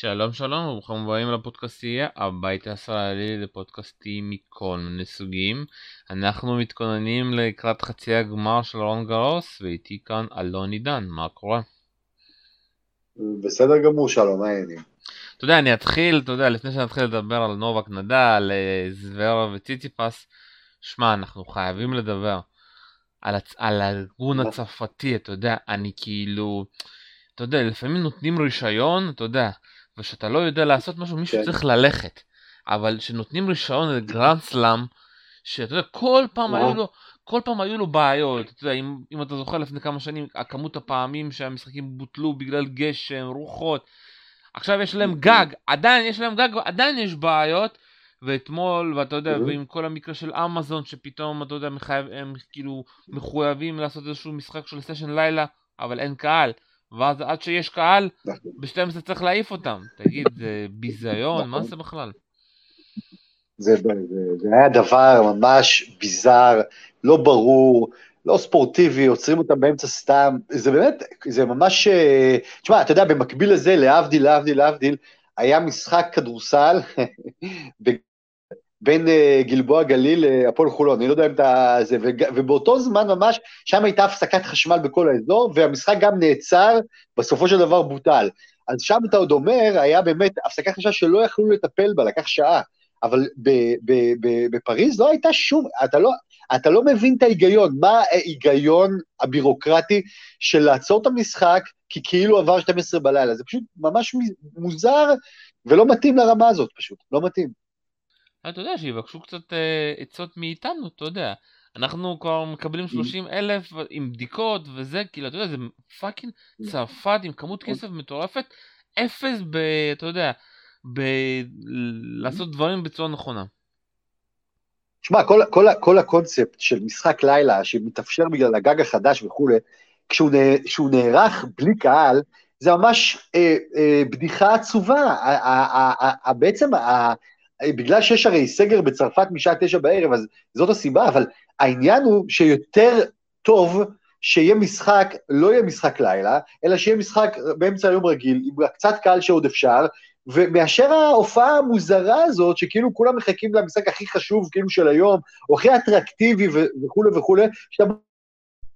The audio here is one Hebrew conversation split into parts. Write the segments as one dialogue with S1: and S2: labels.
S1: שלום שלום וברוכים הבאים לפודקאסטייה, הבית הישראלי לפודקאסטים מכל מיני סוגים. אנחנו מתכוננים לקראת חצי הגמר של רון גרוס ואיתי כאן אלון עידן, מה קורה?
S2: בסדר גמור שלום, מה העניינים?
S1: אתה יודע, אני אתחיל, אתה יודע, לפני שנתחיל לדבר על נובק נדל, אה, זוורה וציציפס, שמע, אנחנו חייבים לדבר על, הצ... על הארגון הצרפתי, אתה יודע, אני כאילו, אתה יודע, לפעמים נותנים רישיון, אתה יודע, ושאתה לא יודע לעשות משהו, מישהו כן. צריך ללכת. אבל כשנותנים רישיון לגרנד סלאם, שאתה יודע, כל פעם היו לו, כל פעם היו לו בעיות, אתה יודע, אם, אם אתה זוכר לפני כמה שנים, הכמות הפעמים שהמשחקים בוטלו בגלל גשם, רוחות, עכשיו יש להם גג, עדיין יש להם גג, עדיין יש בעיות, ואתמול, ואתה יודע, ועם כל המקרה של אמזון, שפתאום, אתה יודע, מחייב, הם כאילו מחויבים לעשות איזשהו משחק של סשן לילה, אבל אין קהל. ואז עד שיש קהל, נכון. ב-12 צריך להעיף אותם. תגיד, זה ביזיון? מה נכון. זה בכלל?
S2: זה, זה, זה היה דבר ממש ביזאר, לא ברור, לא ספורטיבי, עוצרים אותם באמצע סתם, זה באמת, זה ממש, אה, תשמע, אתה יודע, במקביל לזה, להבדיל, להבדיל, להבדיל, היה משחק כדורסל בין uh, גלבוע גליל להפועל חולון, אני לא יודע אם אתה... זה, ובאותו זמן ממש, שם הייתה הפסקת חשמל בכל האזור, והמשחק גם נעצר, בסופו של דבר בוטל. אז שם אתה עוד אומר, היה באמת הפסקת חשמל שלא יכלו לטפל בה, לקח שעה. אבל בפריז לא הייתה שום, אתה לא, אתה לא מבין את ההיגיון, מה ההיגיון הבירוקרטי של לעצור את המשחק כי כאילו עבר 12 בלילה, זה פשוט ממש מוזר ולא מתאים לרמה הזאת פשוט, לא מתאים.
S1: אתה יודע, שיבקשו קצת אה, עצות מאיתנו, אתה יודע. אנחנו כבר מקבלים 30 אמ. אלף עם בדיקות וזה, כאילו, אתה יודע, זה פאקינג mm. צרפת עם כמות אמ. כסף מטורפת, אפס ב... אתה יודע, בלעשות דברים בצורה נכונה.
S2: שמע, כל, כל, כל הקונספט של משחק לילה שמתאפשר בגלל הגג החדש וכולי, כשהוא, כשהוא נערך בלי קהל, זה ממש אה, אה, בדיחה עצובה. ה, ה, ה, ה, בעצם, בגלל שיש הרי סגר בצרפת משעה תשע בערב, אז זאת הסיבה, אבל העניין הוא שיותר טוב שיהיה משחק, לא יהיה משחק לילה, אלא שיהיה משחק באמצע היום רגיל, עם קצת קהל שעוד אפשר, ומאשר ההופעה המוזרה הזאת, שכאילו כולם מחכים למשחק הכי חשוב, כאילו של היום, או הכי אטרקטיבי וכולי וכולי, שאתה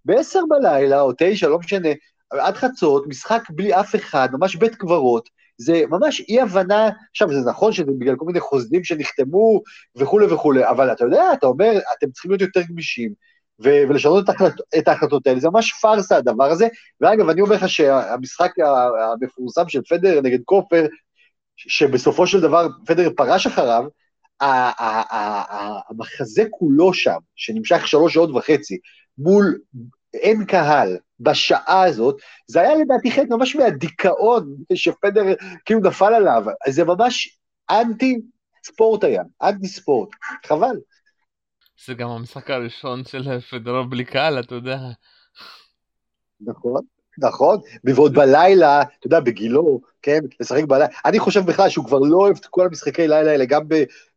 S2: בעשר בלילה, או תשע, לא משנה, עד חצות, משחק בלי אף אחד, ממש בית קברות, זה ממש אי הבנה, עכשיו זה נכון שזה בגלל כל מיני חוזים שנחתמו וכולי וכולי, אבל אתה יודע, אתה אומר, אתם צריכים להיות יותר גמישים, ו- ולשנות את, ההחלט, את ההחלטות האלה, זה ממש פארסה הדבר הזה, ואגב, אני אומר לך שהמשחק המפורסם של פדר נגד קופר, שבסופו של דבר פדר פרש אחריו, המחזה כולו שם, שנמשך שלוש שעות וחצי, מול אין קהל, בשעה הזאת, זה היה לדעתי חלק ממש מהדיכאון שפדר כאילו נפל עליו, זה ממש אנטי ספורט היה, אנטי ספורט, חבל.
S1: זה גם המשחק הראשון של פדרו בלי קהל, אתה יודע.
S2: נכון. נכון, ועוד בלילה, אתה יודע, בגילו, כן, לשחק בלילה, אני חושב בכלל שהוא כבר לא אוהב את כל המשחקי לילה האלה, גם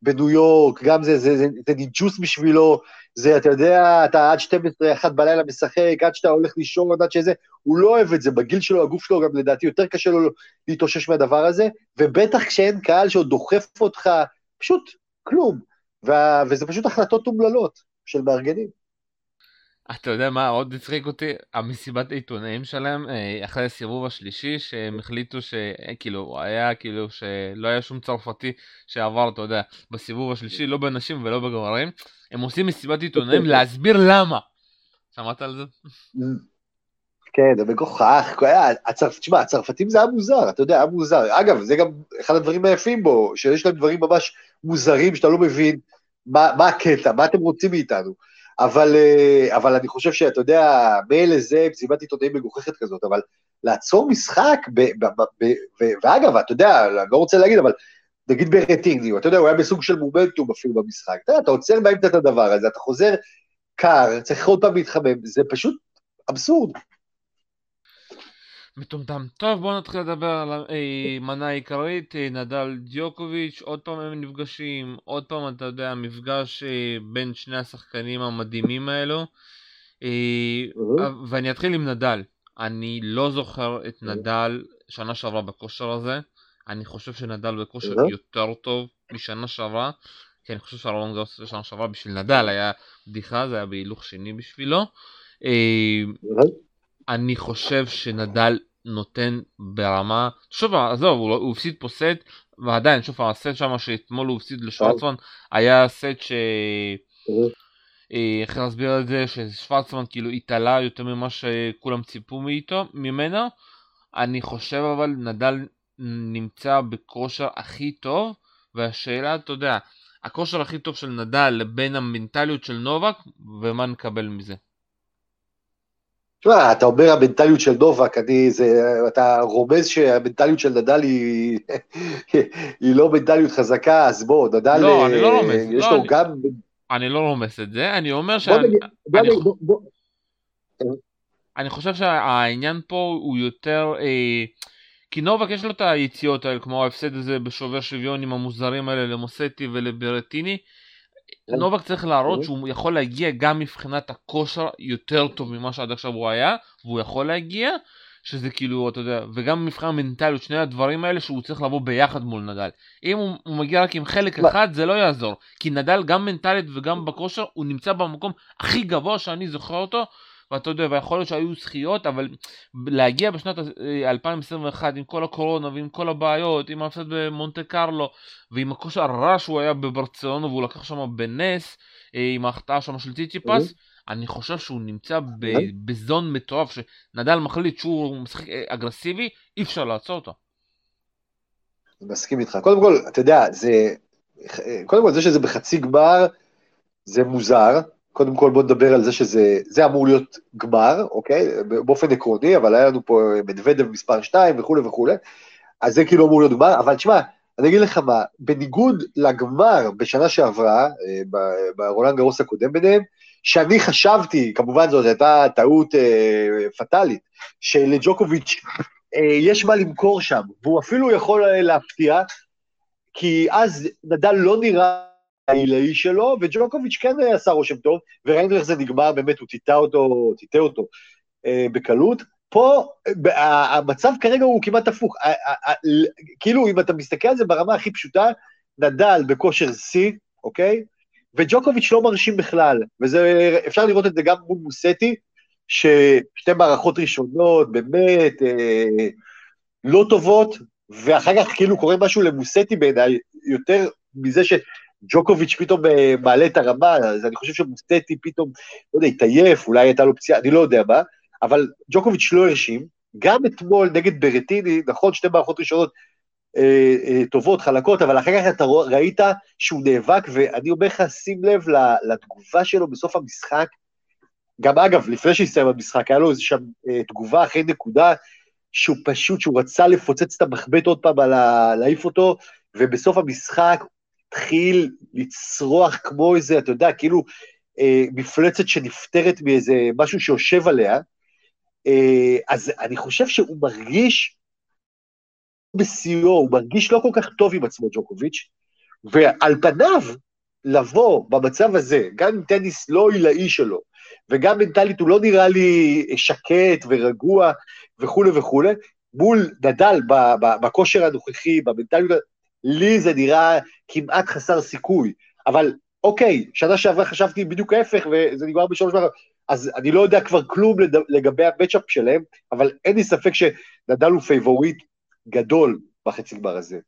S2: בניו יורק, גם זה, זה, זה, זה ניג'וס בשבילו, זה, אתה יודע, אתה עד 12, 1 בלילה משחק, עד שאתה הולך לישון, עד שזה, הוא לא אוהב את זה, בגיל שלו, הגוף שלו גם לדעתי יותר קשה לו להתאושש מהדבר הזה, ובטח כשאין קהל שעוד דוחף אותך, פשוט כלום, וה, וזה פשוט החלטות אומללות של מארגנים.
S1: אתה יודע מה עוד הצחיק אותי? המסיבת העיתונאים שלהם אה, אחרי הסיבוב השלישי שהם החליטו שכאילו היה כאילו שלא היה שום צרפתי שעבר אתה יודע בסיבוב השלישי לא בנשים ולא בגברים הם עושים מסיבת עיתונאים להסביר למה. שמעת על זה?
S2: כן, זה מגוחך, תשמע, הצרפתים זה היה מוזר, אתה יודע, היה מוזר. אגב, זה גם אחד הדברים היפים בו, שיש להם דברים ממש מוזרים שאתה לא מבין מה, מה הקטע, מה אתם רוצים מאיתנו. אבל, אה, אבל אני חושב שאתה יודע, מילא זה מסיבת עיתונאים מגוחכת כזאת, אבל לעצור משחק, ב, ב, ב, ב, ו, ואגב, אתה יודע, אני לא רוצה להגיד, אבל נגיד ברטינגניו, אתה יודע, הוא היה בסוג של מומנטום אפילו במשחק, אתה יודע, אתה עוצר באמצע את הדבר הזה, אתה חוזר קר, צריך עוד פעם להתחמם, זה פשוט אבסורד.
S1: מטומטם. טוב בואו נתחיל לדבר על המנה אה, העיקרית, אה, נדל דיוקוביץ', עוד פעם הם נפגשים, עוד פעם אתה יודע, מפגש אה, בין שני השחקנים המדהימים האלו. ואני אתחיל עם נדל. אני לא זוכר את נדל שנה שעברה בכושר הזה, אני חושב שנדל בכושר. יותר טוב משנה שעברה, כי אני חושב שהרולנד גרוס שנה שעברה בשביל נדל היה בדיחה, זה היה בהילוך שני בשבילו. אני חושב שנדל נותן ברמה, שוב עזוב, הוא, לא- הוא הפסיד פה סט, ועדיין, שוב הסט שם שאתמול הוא הפסיד לשוורצמן, היה סט ש... אה, איך להסביר את זה, ששוורצמן כאילו התעלה יותר ממה שכולם ציפו מאיתו, ממנו. אני חושב אבל נדל נמצא בכושר הכי טוב, והשאלה, אתה יודע, הכושר הכי טוב של נדל לבין המנטליות של נובק, ומה נקבל מזה.
S2: תשמע, אתה אומר המנטליות של נובק, אני, זה, אתה רומז שהמנטליות של נדל היא, היא לא מנטליות חזקה, אז בוא, נדל,
S1: לא, אני לא
S2: אה,
S1: רומז,
S2: יש
S1: לא,
S2: לו
S1: אני-
S2: גם,
S1: אני לא רומס את זה, אני אומר שאני
S2: בוא
S1: אני
S2: בוא- בוא-
S1: אני חושב שהעניין פה הוא יותר... אה, כי נובק יש לו את היציאות האלה, כמו ההפסד הזה בשובר שוויון עם המוזרים האלה למוסטי ולברטיני.
S2: כן.
S1: נובק צריך להראות
S2: כן.
S1: שהוא יכול להגיע גם מבחינת הכושר יותר טוב ממה שעד עכשיו הוא היה, והוא יכול להגיע, שזה כאילו, אתה יודע, וגם מבחינת המנטליות, שני הדברים האלה שהוא צריך לבוא ביחד מול נדל. אם הוא, הוא מגיע רק עם חלק? אחד, זה לא יעזור. כי נדל גם מנטלית וגם בכושר, הוא נמצא במקום הכי גבוה שאני זוכר אותו, ואתה יודע, ויכול להיות שהיו זכיות, אבל להגיע בשנת אה, 2021 עם כל הקורונה ועם כל הבעיות, עם ההפסד במונטה קרלו, ועם הכושר הרע שהוא היה בברצלונה והוא לקח שם בנס, אה, עם ההחטאה שם של ציציפס, אני חושב שהוא נמצא
S2: אוקיי.
S1: בזון מטורף, שנדל מחליט שהוא משחק אה, אגרסיבי, אי אפשר לעצור אותו.
S2: מסכים איתך. קודם כל, אתה יודע, זה, קודם כל, זה שזה בחצי גמר, זה מוזר. קודם כל, בוא נדבר על זה שזה, זה אמור להיות גמר, אוקיי? באופן עקרוני, אבל היה לנו פה מדוודב מספר 2 וכולי וכולי, אז זה כאילו אמור להיות גמר, אבל תשמע, אני אגיד לך מה, בניגוד לגמר בשנה שעברה, אה, ברולנד גרוס הקודם ביניהם, שאני חשבתי, כמובן זאת הייתה טעות אה, פטאלית, שלג'וקוביץ' אה, יש מה למכור שם, והוא אפילו יכול אה, להפתיע, כי אז נדל לא נראה העילאי שלו, וג'וקוביץ' כן אה, עשה רושם טוב, וראינו איך זה נגמר, באמת, הוא טיטה אותו, טיטה אותו אה, בקלות. פה, אה, ב- ה- המצב כרגע הוא כמעט הפוך. ה- ה- ה- ל- כאילו, אם אתה מסתכל על זה ברמה הכי פשוטה, נדל בכושר שיא, אוקיי? וג'וקוביץ' לא מרשים בכלל, וזה, אפשר לראות את זה גם מול מוסטי, ששתי מערכות ראשונות, באמת, אה, לא טובות, ואחר כך כאילו קורה משהו למוסטי בעיניי, יותר מזה שג'וקוביץ' פתאום אה, מעלה את הרמה, אז אני חושב שמוסטי פתאום, לא יודע, התעייף, אולי הייתה לו פציעה, אני לא יודע מה, אבל ג'וקוביץ' לא הרשים. גם אתמול נגד ברטיני, נכון, שתי מערכות ראשונות אה, אה, טובות, חלקות, אבל אחר כך אתה ראית שהוא נאבק, ואני אומר לך, שים לב לתגובה שלו בסוף המשחק. גם אגב, לפני שהסתיים המשחק, היה לו איזה שם אה, תגובה אחרי נקודה, שהוא פשוט, שהוא רצה לפוצץ את המחבט עוד פעם, על ה- להעיף אותו, ובסוף המשחק התחיל לצרוח כמו איזה, אתה יודע, כאילו אה, מפלצת שנפטרת מאיזה משהו שיושב עליה. אה, אז אני חושב שהוא מרגיש בשיאו, הוא מרגיש לא כל כך טוב עם עצמו, ג'וקוביץ', ועל פניו, לבוא במצב הזה, גם עם טניס לא עילאי שלו, וגם מנטלית הוא לא נראה לי שקט ורגוע וכולי וכולי, מול נדל בכושר הנוכחי, במנטליות, לי זה נראה כמעט חסר סיכוי, אבל אוקיי, שנה שעברה חשבתי בדיוק ההפך, וזה נגמר בשלוש מערכות, אז אני לא יודע כבר כלום לגבי ה matchup שלהם, אבל אין לי ספק שנדל הוא פייבוריט גדול בחצי גמר הזה.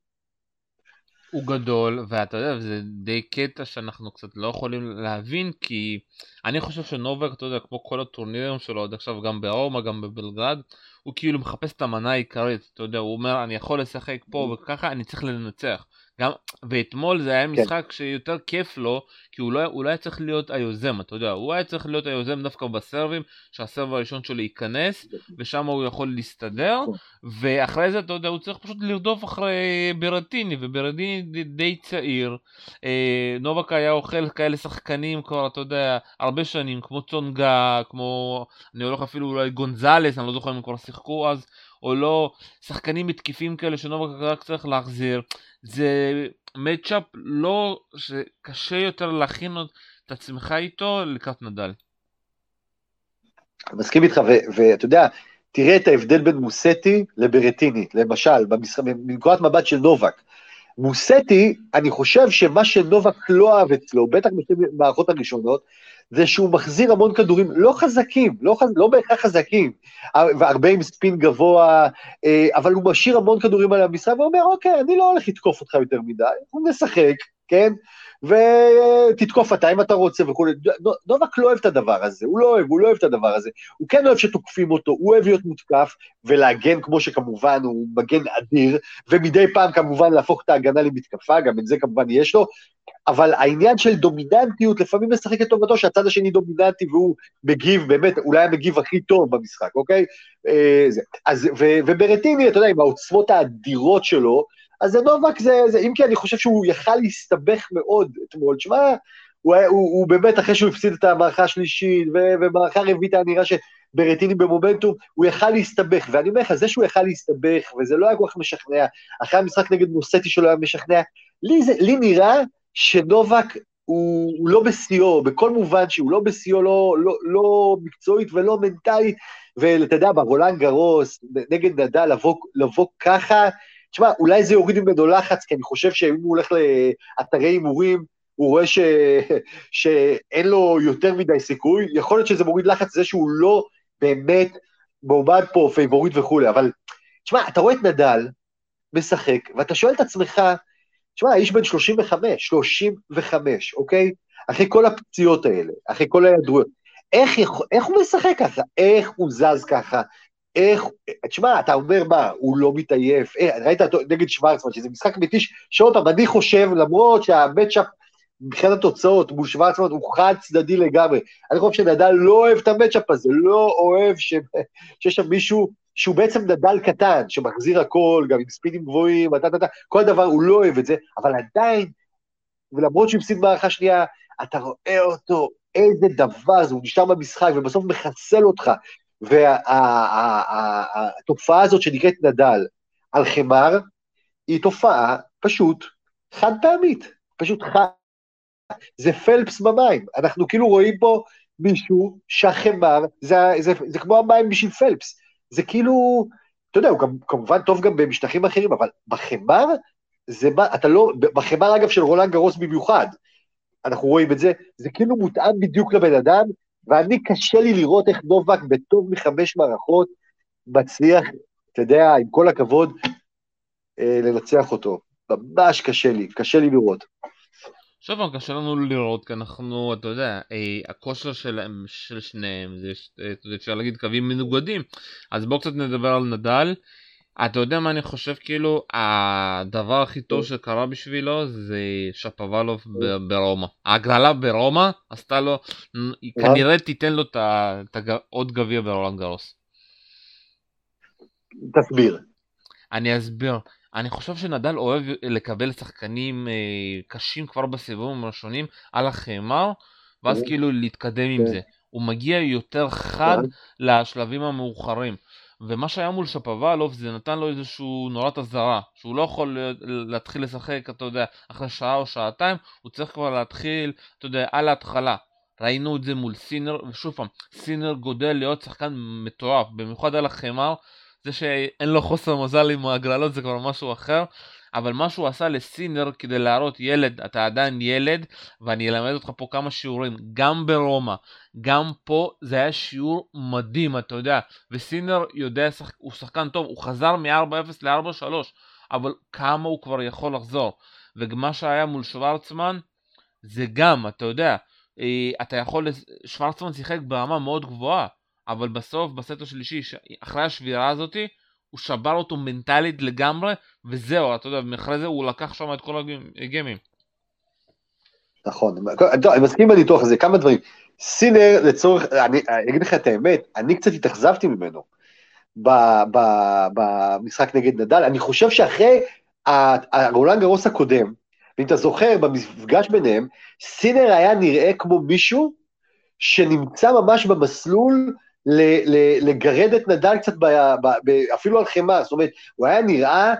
S1: הוא גדול, ואתה יודע, זה די קטע שאנחנו קצת לא יכולים להבין, כי אני חושב שנובק, אתה יודע, כמו כל הטורנירים שלו עד עכשיו, גם ברומא, גם בבלגרד, הוא כאילו מחפש את המנה העיקרית, אתה יודע, הוא אומר, אני יכול לשחק פה וככה, אני צריך לנצח. גם, ואתמול זה היה משחק שיותר כיף לו, כי הוא לא, הוא לא היה צריך להיות היוזם, אתה יודע, הוא היה צריך להיות היוזם דווקא בסרבים, שהסרב הראשון שלו ייכנס, ושם הוא יכול להסתדר, ואחרי זה, אתה יודע, הוא צריך פשוט לרדוף אחרי ברטיני, וברטיני די, די צעיר. אה, נובק היה אוכל כאלה שחקנים כבר, אתה יודע, הרבה שנים, כמו צונגה, כמו, אני הולך אפילו אולי גונזלס, אני לא זוכר אם הם כבר שיחקו אז, או לא, שחקנים מתקיפים כאלה שנובק רק צריך להחזיר. זה מצ'אפ לא, שקשה יותר להכין את עצמך איתו לקראת נדל.
S2: מסכים איתך, ואתה יודע, תראה את ההבדל בין מוסטי לברטיני, למשל, מנקודת מבט של נובק. מוסטי, אני חושב שמה שנובק לא אהב אצלו, בטח במערכות הראשונות, זה שהוא מחזיר המון כדורים לא חזקים, לא, חז... לא בהכרח חזקים, והרבה עם ספין גבוה, אה, אבל הוא משאיר המון כדורים על המשחק ואומר, אוקיי, אני לא הולך לתקוף אותך יותר מדי, אנחנו נשחק, כן? ותתקוף אתה אם אתה רוצה וכולי. נובק לא אוהב את הדבר הזה, הוא לא אוהב, הוא לא אוהב את הדבר הזה. הוא כן אוהב שתוקפים אותו, הוא אוהב להיות מותקף ולהגן כמו שכמובן הוא מגן אדיר, ומדי פעם כמובן להפוך את ההגנה למתקפה, גם את זה כמובן יש לו, אבל העניין של דומיננטיות לפעמים משחק את טובתו שהצד השני דומיננטי והוא מגיב, באמת, אולי המגיב הכי טוב במשחק, אוקיי? אה. אז, ו, וברטיני, אתה יודע, עם העוצמות האדירות שלו, אז זה נובק זה, זה, אם כי אני חושב שהוא יכל להסתבך מאוד אתמול, תשמע, הוא, הוא, הוא באמת, אחרי שהוא הפסיד את המערכה השלישית, ובמערכה הרביעית היה נראה שברטיני במומנטום, הוא יכל להסתבך, ואני אומר לך, זה שהוא יכל להסתבך, וזה לא היה כל כך משכנע, אחרי המשחק נגד מוסטי שלו היה משכנע, לי, זה, לי נראה שנובק הוא, הוא לא בשיאו, בכל מובן שהוא לא בשיאו, לא, לא, לא מקצועית ולא מנטלית, ואתה יודע, ברולנד גרוס, נגד נדל, לבוא, לבוא ככה, תשמע, אולי זה יוריד ממנו לחץ, כי אני חושב שאם הוא הולך לאתרי הימורים, הוא רואה ש... שאין לו יותר מדי סיכוי, יכול להיות שזה מוריד לחץ זה שהוא לא באמת מועמד פה פייבוריט וכולי, אבל תשמע, אתה רואה את נדל משחק, ואתה שואל את עצמך, תשמע, האיש בן 35, 35, אוקיי? אחרי כל הפציעות האלה, אחרי כל ההיעדרויות, איך, איך הוא משחק ככה? איך הוא זז ככה? איך, תשמע, אתה אומר מה, הוא לא מתעייף, אה, ראית נגד שוורצמן, שזה משחק מתיש, שעוד פעם, אני חושב, למרות שהמצ'אפ, מבחינת התוצאות מול שוורצמן הוא חד צדדי לגמרי, אני חושב שנדל לא אוהב את המצ'אפ הזה, לא אוהב ש... שיש שם מישהו שהוא בעצם נדל קטן, שמחזיר הכל, גם עם ספינים גבוהים, אתה, אתה, אתה, כל דבר, הוא לא אוהב את זה, אבל עדיין, ולמרות שהוא הפסיד מערכה שנייה, אתה רואה אותו, איזה דבר זה, הוא נשאר במשחק ובסוף מחסל אותך, והתופעה הזאת שנקראת נדל על חמר, היא תופעה פשוט חד פעמית, פשוט חד, זה פלפס במים, אנחנו כאילו רואים פה מישהו שהחמר, זה, זה, זה כמו המים בשביל פלפס, זה כאילו, אתה יודע, הוא כמובן טוב גם במשטחים אחרים, אבל בחמר, זה מה, אתה לא, בחמר אגב של רולנד גרוס במיוחד, אנחנו רואים את זה, זה כאילו מותאם בדיוק לבן אדם, ואני, קשה לי לראות איך נובק בטוב מחמש מערכות מצליח, אתה יודע, עם כל הכבוד, אה, לנצח אותו. ממש קשה לי, קשה לי לראות.
S1: שוב קשה לנו לראות, כי אנחנו, אתה יודע, אה, הכושר של, של שניהם, זה, אה, אתה יודע, אפשר להגיד קווים מנוגדים. אז בואו קצת נדבר על נדל. אתה יודע מה אני חושב כאילו הדבר הכי טוב שקרה בשבילו זה שפוואלוב ברומא. ההגרלה ברומא עשתה לו, היא כנראה תיתן לו את עוד גביע ברולנד גרוס.
S2: תסביר.
S1: אני אסביר. אני חושב שנדל אוהב לקבל שחקנים אה, קשים כבר בסיבובים הראשונים על החמר, ואז כאילו להתקדם עם כן. זה. הוא מגיע יותר חד לשלבים המאוחרים. ומה שהיה מול שפוואלוב זה נתן לו איזשהו נורת אזהרה, שהוא לא יכול להתחיל לשחק, אתה יודע, אחרי שעה או שעתיים, הוא צריך כבר להתחיל, אתה יודע, על ההתחלה. ראינו את זה מול סינר, ושוב פעם, סינר גודל להיות שחקן מטורף, במיוחד על החמר, זה שאין לו חוסר מזל עם ההגרלות זה כבר משהו אחר, אבל מה שהוא עשה לסינר כדי להראות ילד, אתה עדיין ילד, ואני אלמד אותך פה כמה שיעורים, גם ברומא, גם פה זה היה שיעור מדהים, אתה יודע, וסינר יודע, הוא שחקן טוב, הוא חזר מ-4-0 ל-4-3, אבל כמה הוא כבר יכול לחזור, ומה שהיה מול שוורצמן, זה גם, אתה יודע, אה, אתה יכול, שוורצמן שיחק ברמה מאוד גבוהה, אבל בסוף, בסט השלישי, אחרי השבירה הזאתי, הוא שבר אותו מנטלית לגמרי, וזהו, אתה יודע, מאחורי זה הוא לקח שם את כל הגיימים.
S2: נכון, אני מסכים בניתוח הזה, כמה דברים. סינר, לצורך, אני אגיד לך את האמת, אני קצת התאכזבתי ממנו במשחק נגד נדל, אני חושב שאחרי הרולנד גרוס הקודם, ואם אתה זוכר, במפגש ביניהם, סינר היה נראה כמו מישהו שנמצא ממש במסלול לגרד את נדל קצת, ב, ב, ב, אפילו על חמאה, זאת אומרת, הוא היה נראה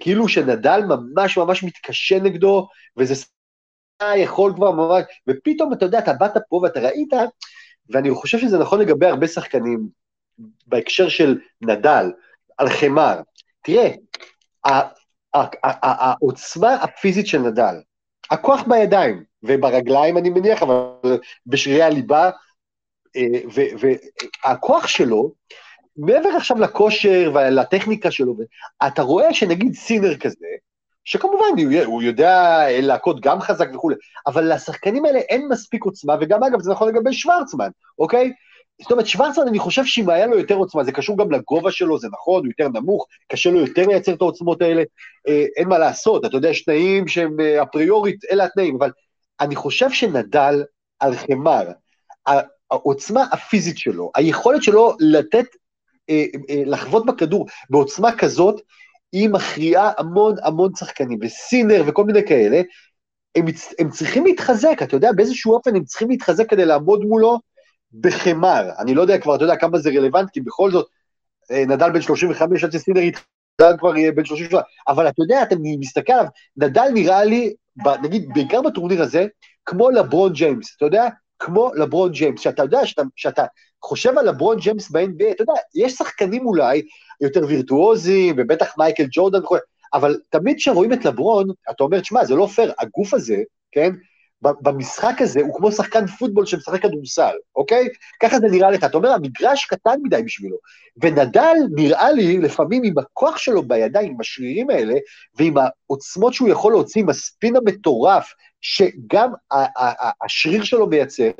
S2: כאילו שנדל ממש ממש מתקשה נגדו, וזה יכול כבר ממש, ופתאום אתה יודע, אתה באת פה ואתה ראית, ואני חושב שזה נכון לגבי הרבה שחקנים, בהקשר של נדל, על חמר, תראה, העוצמה הפיזית של נדל, הכוח בידיים וברגליים אני מניח, אבל בשרירי הליבה, אה, והכוח שלו, מעבר עכשיו לכושר ולטכניקה שלו, אתה רואה שנגיד סינר כזה, שכמובן הוא יודע להכות גם חזק וכולי, אבל לשחקנים האלה אין מספיק עוצמה, וגם אגב זה נכון לגבי שוורצמן, אוקיי? זאת אומרת, שוורצמן, אני חושב שאם היה לו יותר עוצמה, זה קשור גם לגובה שלו, זה נכון, הוא יותר נמוך, קשה לו יותר לייצר את העוצמות האלה, אה, אין מה לעשות, אתה יודע, יש תנאים שהם אה, אפריורית, אלה התנאים, אבל אני חושב שנדל על חמר, העוצמה הפיזית שלו, היכולת שלו לתת, אה, אה, לחוות בכדור בעוצמה כזאת, היא מכריעה המון המון שחקנים, וסינר וכל מיני כאלה, הם, הם צריכים להתחזק, אתה יודע, באיזשהו אופן הם צריכים להתחזק כדי לעמוד מולו בחמר. אני לא יודע כבר, אתה יודע כמה זה רלוונטי, כי בכל זאת, אה, נדל בן 35 עד שסינר נדל כבר בן 37, אבל אתה יודע, אתה מסתכל עליו, נדל נראה לי, נגיד, בעיקר בטורניר הזה, כמו לברון ג'יימס, אתה יודע? כמו לברון ג'יימס, שאתה יודע, שאתה, שאתה חושב על לברון ג'יימס ב-NBA, אתה יודע, יש שחקנים אולי יותר וירטואוזיים, ובטח מייקל ג'ורדן, אבל תמיד כשרואים את לברון, אתה אומר, תשמע, זה לא פייר, הגוף הזה, כן, במשחק הזה הוא כמו שחקן פוטבול שמשחק כדורסל, אוקיי? ככה זה נראה לך, אתה אומר, המגרש קטן מדי בשבילו. ונדל נראה לי לפעמים עם הכוח שלו בידיים, עם השרירים האלה, ועם העוצמות שהוא יכול להוציא, עם הספין המטורף, שגם השריר שלו מייצר,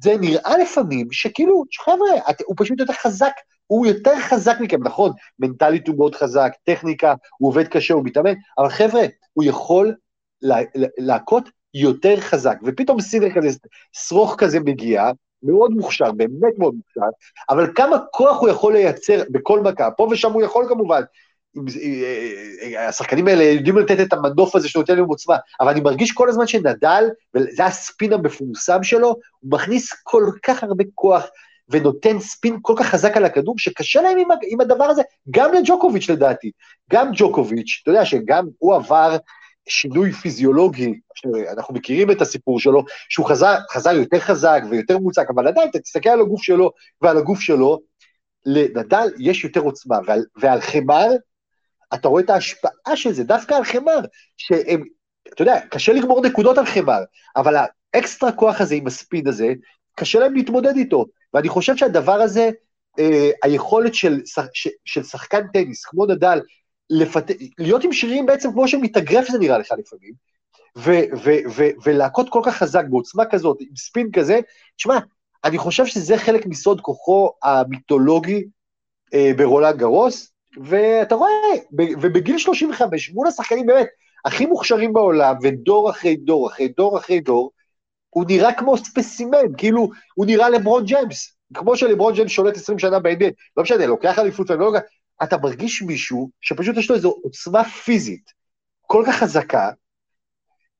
S2: זה נראה לפעמים שכאילו, חבר'ה, הוא פשוט יותר חזק, הוא יותר חזק מכם, נכון, מנטלית הוא מאוד חזק, טכניקה, הוא עובד קשה, הוא מתאמן, אבל חבר'ה, הוא יכול להכות יותר חזק, ופתאום סינר כזה, שרוך כזה מגיע, מאוד מוכשר, באמת מאוד מוכשר, אבל כמה כוח הוא יכול לייצר בכל מכה, פה ושם הוא יכול כמובן, השחקנים האלה יודעים לתת את המנוף הזה שנותן להם עוצמה, אבל אני מרגיש כל הזמן שנדל, וזה הספין המפורסם שלו, הוא מכניס כל כך הרבה כוח ונותן ספין כל כך חזק על הכדור, שקשה להם עם, עם הדבר הזה, גם לג'וקוביץ' לדעתי. גם ג'וקוביץ', אתה יודע שגם הוא עבר שינוי פיזיולוגי, אנחנו מכירים את הסיפור שלו, שהוא חזר, חזר יותר חזק ויותר מוצק, אבל עדיין, תסתכל על הגוף שלו ועל הגוף שלו, לנדל יש יותר עוצמה, ועל, ועל חמר, אתה רואה את ההשפעה של זה, דווקא על חמר, שהם, אתה יודע, קשה לגמור נקודות על חמר, אבל האקסטרה כוח הזה עם הספיד הזה, קשה להם להתמודד איתו. ואני חושב שהדבר הזה, אה, היכולת של, של, של שחקן טניס, כמו נדל, לפת... להיות עם שירים בעצם כמו שמתאגרף זה נראה לך לפעמים, ולהכות כל כך חזק בעוצמה כזאת, עם ספין כזה, תשמע, אני חושב שזה חלק מסוד כוחו המיתולוגי אה, ברולנד גרוס, ואתה רואה, ובגיל 35, מול השחקנים באמת הכי מוכשרים בעולם, ודור אחרי דור אחרי דור אחרי דור, הוא נראה כמו ספסימן, כאילו, הוא נראה לברון ג'יימס, כמו שלברון ג'יימס שולט 20 שנה ב-NBA, לא משנה, לוקח אליפות ולא לוקח, אתה מרגיש מישהו שפשוט יש לו איזו עוצמה פיזית כל כך חזקה,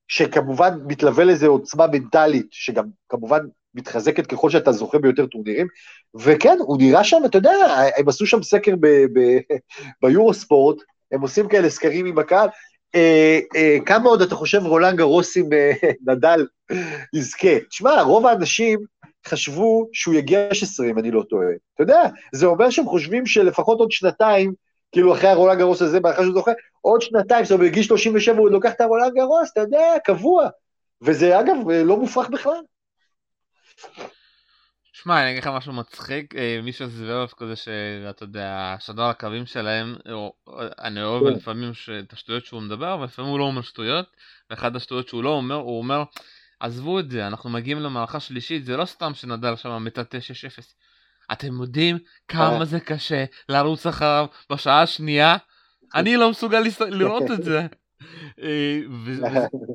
S2: שכמובן מתלווה לזה עוצמה מנטלית, שגם כמובן מתחזקת ככל שאתה זוכה ביותר טורנירים, וכן, הוא נראה שם, אתה יודע, הם עשו שם סקר ביורו ספורט, הם עושים כאלה סקרים עם הקהל, אה, אה, כמה עוד אתה חושב רולנד גרוסים אה, נדל יזכה? תשמע, רוב האנשים חשבו שהוא יגיע 16, אם אני לא טועה. אתה יודע, זה אומר שהם חושבים שלפחות עוד שנתיים, כאילו אחרי הרולנד גרוס הזה, אחרי שהוא זוכה, עוד שנתיים, זאת אומרת, בגיל 37 הוא לוקח את הרולנד גרוס, אתה יודע, קבוע. וזה אגב לא מופרך בכלל.
S1: שמע, אני אגיד לך משהו מצחיק, אה, מישהו זוורף כזה שאתה יודע, השדר הקווים שלהם, אני אוהב כן. לפעמים את השטויות שהוא מדבר, אבל לפעמים הוא לא אומר שטויות, ואחד השטויות שהוא לא אומר, הוא אומר, עזבו את זה, אנחנו מגיעים למערכה שלישית, זה לא סתם שנדל שם מטאטא 6-0. אתם יודעים כמה אה. זה קשה לרוץ אחריו בשעה השנייה? אני לא מסוגל לראות את זה. אה,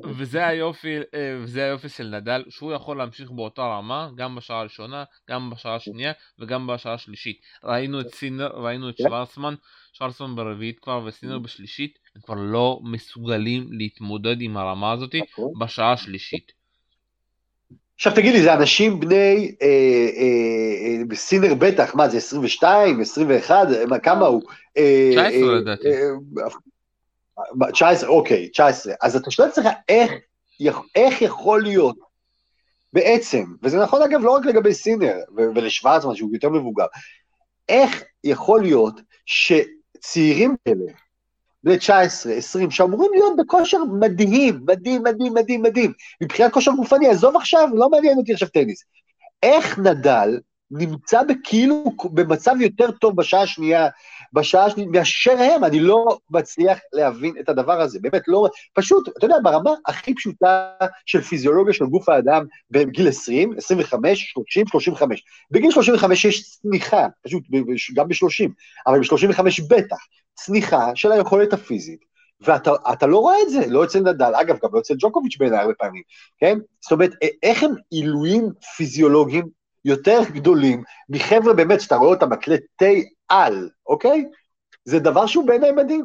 S1: וזה היופי, אה, וזה היופי של נדל, שהוא יכול להמשיך באותה רמה, גם בשעה הראשונה, גם בשעה השנייה וגם בשעה השלישית. ראינו את סינר, ראינו את כן. שוורצמן, שוורצמן ברביעית כבר וסינר בשלישית, הם כבר לא מסוגלים להתמודד עם הרמה הזאת נכון. בשעה השלישית.
S2: עכשיו תגיד לי, זה אנשים בני, אה, אה, אה, סינר בטח, מה זה 22, 21, כמה הוא?
S1: 19 אה, אה, לדעתי.
S2: אה, 19, אוקיי, 19. אז אתה שואל את עצמך, איך, איך יכול להיות בעצם, וזה נכון אגב לא רק לגבי סינר ולשוורצמן שהוא יותר מבוגר, איך יכול להיות שצעירים כאלה, בני 19, 20, שאמורים להיות בכושר מדהים, מדהים, מדהים, מדהים, מדהים, מבחינת כושר גופני, עזוב עכשיו, לא מעניין אותי עכשיו טניס. איך נדל נמצא בכאילו במצב יותר טוב בשעה השנייה, בשעה השנייה, מאשר הם, אני לא מצליח להבין את הדבר הזה, באמת לא, פשוט, אתה יודע, ברמה הכי פשוטה של פיזיולוגיה של גוף האדם בגיל 20, 25, 30, 35. בגיל 35 יש צניחה, פשוט, גם ב-30, אבל ב-35 בטח, צניחה של היכולת הפיזית, ואתה לא רואה את זה, לא אצל נדל, אגב, גם לא אצל ג'וקוביץ' בעיניי הרבה פעמים, כן? זאת אומרת, איך הם עילויים פיזיולוגיים יותר גדולים מחבר'ה באמת שאתה רואה אותם מקלטי על, אוקיי? זה דבר שהוא בעיניי מדהים.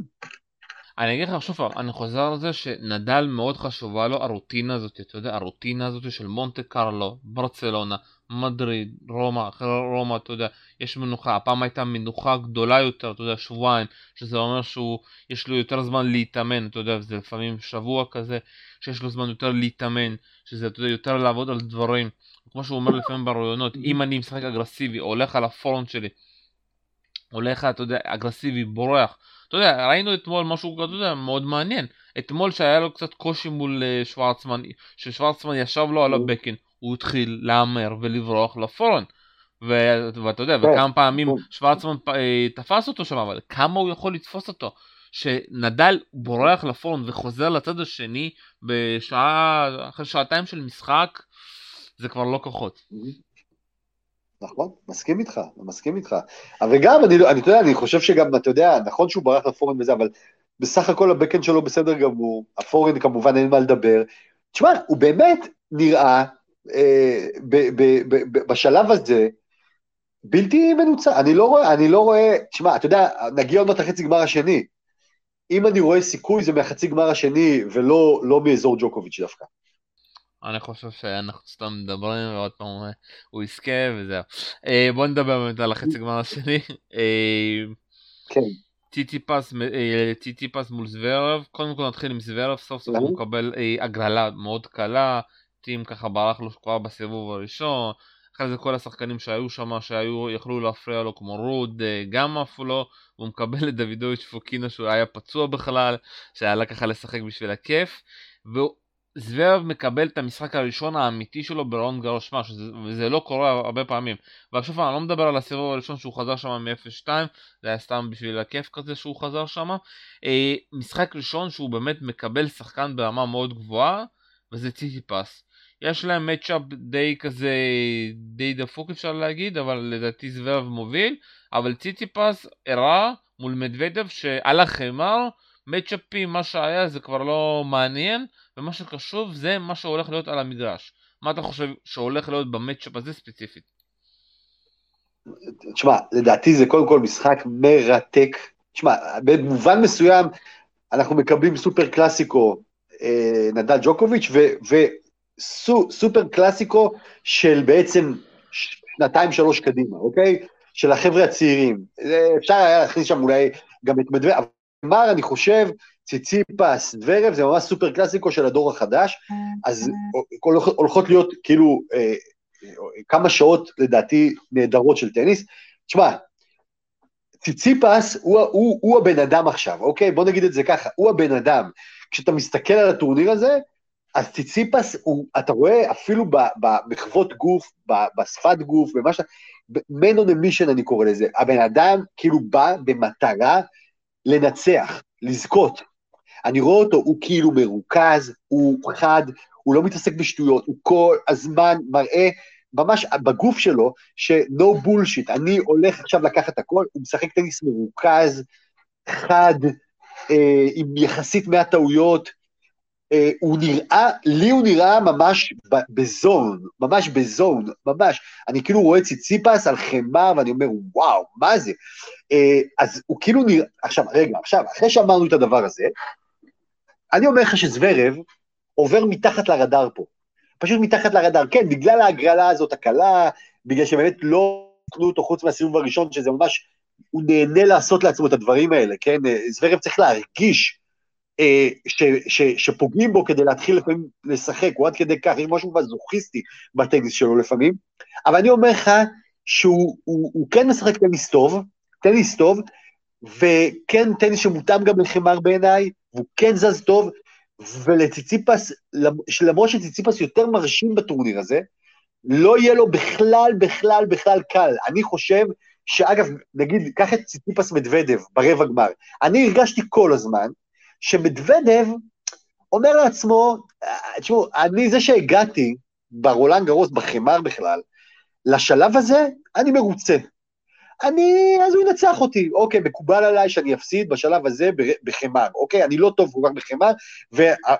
S1: אני אגיד לך שוב אני חוזר לזה שנדל מאוד חשובה לו הרוטינה הזאת, אתה יודע, הרוטינה הזאת של מונטה קרלו, ברצלונה, מדריד, רומא, אחרי רומא, אתה יודע, יש מנוחה, הפעם הייתה מנוחה גדולה יותר, אתה יודע, שבועיים, שזה אומר שהוא, יש לו יותר זמן להתאמן, אתה יודע, זה לפעמים שבוע כזה, שיש לו זמן יותר להתאמן, שזה, אתה יודע, יותר לעבוד על דברים. כמו שהוא אומר לפעמים בראיונות, אם אני משחק אגרסיבי, הולך על הפורום שלי, הולך, אתה יודע, אגרסיבי, בורח. אתה יודע, ראינו אתמול משהו, אתה יודע, מאוד מעניין. אתמול שהיה לו קצת קושי מול uh, שוורצמן, ששוורצמן ישב לו על הבקן, הוא התחיל להמר ולברוח לפורן. ו- ואתה יודע, כן, וכמה פעמים כן. שוורצמן אה, תפס אותו שם, אבל כמה הוא יכול לתפוס אותו? שנדל בורח לפורן וחוזר לצד השני בשעה, אחרי שעתיים של משחק, זה כבר לא כוחות.
S2: נכון, מסכים איתך, מסכים איתך. אבל גם, אני, אני, אתה יודע, אני חושב שגם, אתה יודע, נכון שהוא ברח לפורן וזה, אבל בסך הכל הבקן שלו בסדר גמור, הפורן כמובן אין מה לדבר. תשמע, הוא באמת נראה אה, ב, ב, ב, בשלב הזה בלתי מנוצח. אני לא רואה, אני לא רואה, תשמע, אתה יודע, נגיע עוד מעט לחצי גמר השני. אם אני רואה סיכוי זה מהחצי גמר השני ולא לא מאזור ג'וקוביץ' דווקא.
S1: אני חושב שאנחנו סתם מדברים ועוד פעם הוא יזכה וזהו. אה, בוא נדבר באמת על החצי גמר השני. אה,
S2: כן.
S1: טיטיפס אה, מול זוורב, קודם כל נתחיל עם זוורב, סוף סוף הוא מקבל הגרלה מאוד קלה, טים ככה ברח לו כבר בסיבוב הראשון, אחרי זה כל השחקנים שהיו שם, שהיו, יכלו להפריע לו כמו רוד, גם עפו לו, הוא מקבל את דוידוביץ' פוקינו שהוא היה פצוע בכלל, שהיה ככה לשחק בשביל הכיף, והוא זוורב מקבל את המשחק הראשון האמיתי שלו ברון גרוש שמע, וזה לא קורה הרבה פעמים. ועכשיו אני לא מדבר על הסיבוב הראשון שהוא חזר שם מ-0-2, זה היה סתם בשביל הכיף כזה שהוא חזר שם. אה, משחק ראשון שהוא באמת מקבל שחקן ברמה מאוד גבוהה, וזה ציטי פס. יש להם מצ'אפ די כזה, די דפוק אפשר להגיד, אבל לדעתי זוורב מוביל, אבל ציטי פס הראה מול מדוודב שעל החמר, מצ'אפים, מה שהיה זה כבר לא מעניין. ומה שחשוב זה מה שהולך להיות על המגרש. מה אתה חושב שהולך להיות במצ'אפ הזה ספציפית?
S2: תשמע, לדעתי זה קודם כל משחק מרתק. תשמע, במובן מסוים אנחנו מקבלים סופר קלאסיקו אה, נדל ג'וקוביץ' וסופר קלאסיקו של בעצם שנתיים שלוש קדימה, אוקיי? של החבר'ה הצעירים. אפשר היה להכניס שם אולי גם את מדווי, אבל אני חושב ציציפס, דברב, זה ממש סופר קלאסיקו של הדור החדש, אז הולכות להיות כאילו אה, כמה שעות לדעתי נהדרות של טניס. תשמע, ציציפס הוא, הוא, הוא הבן אדם עכשיו, אוקיי? בוא נגיד את זה ככה, הוא הבן אדם. כשאתה מסתכל על הטורניר הזה, אז ציציפס, הוא, אתה רואה אפילו במחוות גוף, בשפת גוף, במה ש... man on a mission אני קורא לזה. הבן אדם כאילו בא במטרה לנצח, לזכות. אני רואה אותו, הוא כאילו מרוכז, הוא חד, הוא לא מתעסק בשטויות, הוא כל הזמן מראה ממש בגוף שלו ש-no bullshit, אני הולך עכשיו לקחת הכל, הוא משחק טניס מרוכז, חד, אה, עם יחסית מעט טעויות, הוא נראה, לי הוא נראה ממש בזון, ממש בזון, ממש. אני כאילו רואה ציציפס על חמר ואני אומר, וואו, מה זה? אה, אז הוא כאילו נראה, עכשיו, רגע, עכשיו, אחרי שאמרנו את הדבר הזה, אני אומר לך שזוורב עובר מתחת לרדאר פה. פשוט מתחת לרדאר. כן, בגלל ההגרלה הזאת הקלה, בגלל שבאמת לא נתנו אותו חוץ מהסיבוב הראשון, שזה ממש, הוא נהנה לעשות לעצמו את הדברים האלה, כן? זוורב צריך להרגיש אה, ש, ש, שפוגעים בו כדי להתחיל לפעמים לשחק, הוא עד כדי כך, יש משהו מזוכיסטי בטניס שלו לפעמים, אבל אני אומר לך שהוא הוא, הוא כן משחק טניס טוב, טניס טוב, וכן טניס שמותאם גם לחמר בעיניי, והוא כן זז טוב, ולציציפס, למרות שציציפס יותר מרשים בטורניר הזה, לא יהיה לו בכלל, בכלל, בכלל קל. אני חושב שאגב, נגיד, קח את ציציפס מדוודב ברבע גמר. אני הרגשתי כל הזמן שמדוודב אומר לעצמו, תשמעו, אני זה שהגעתי ברולנד גרוס, בחמר בכלל, לשלב הזה, אני מרוצה. אני, אז הוא ינצח אותי. אוקיי, מקובל עליי שאני אפסיד בשלב הזה בחמר, אוקיי? אני לא טוב כל כך בחמר,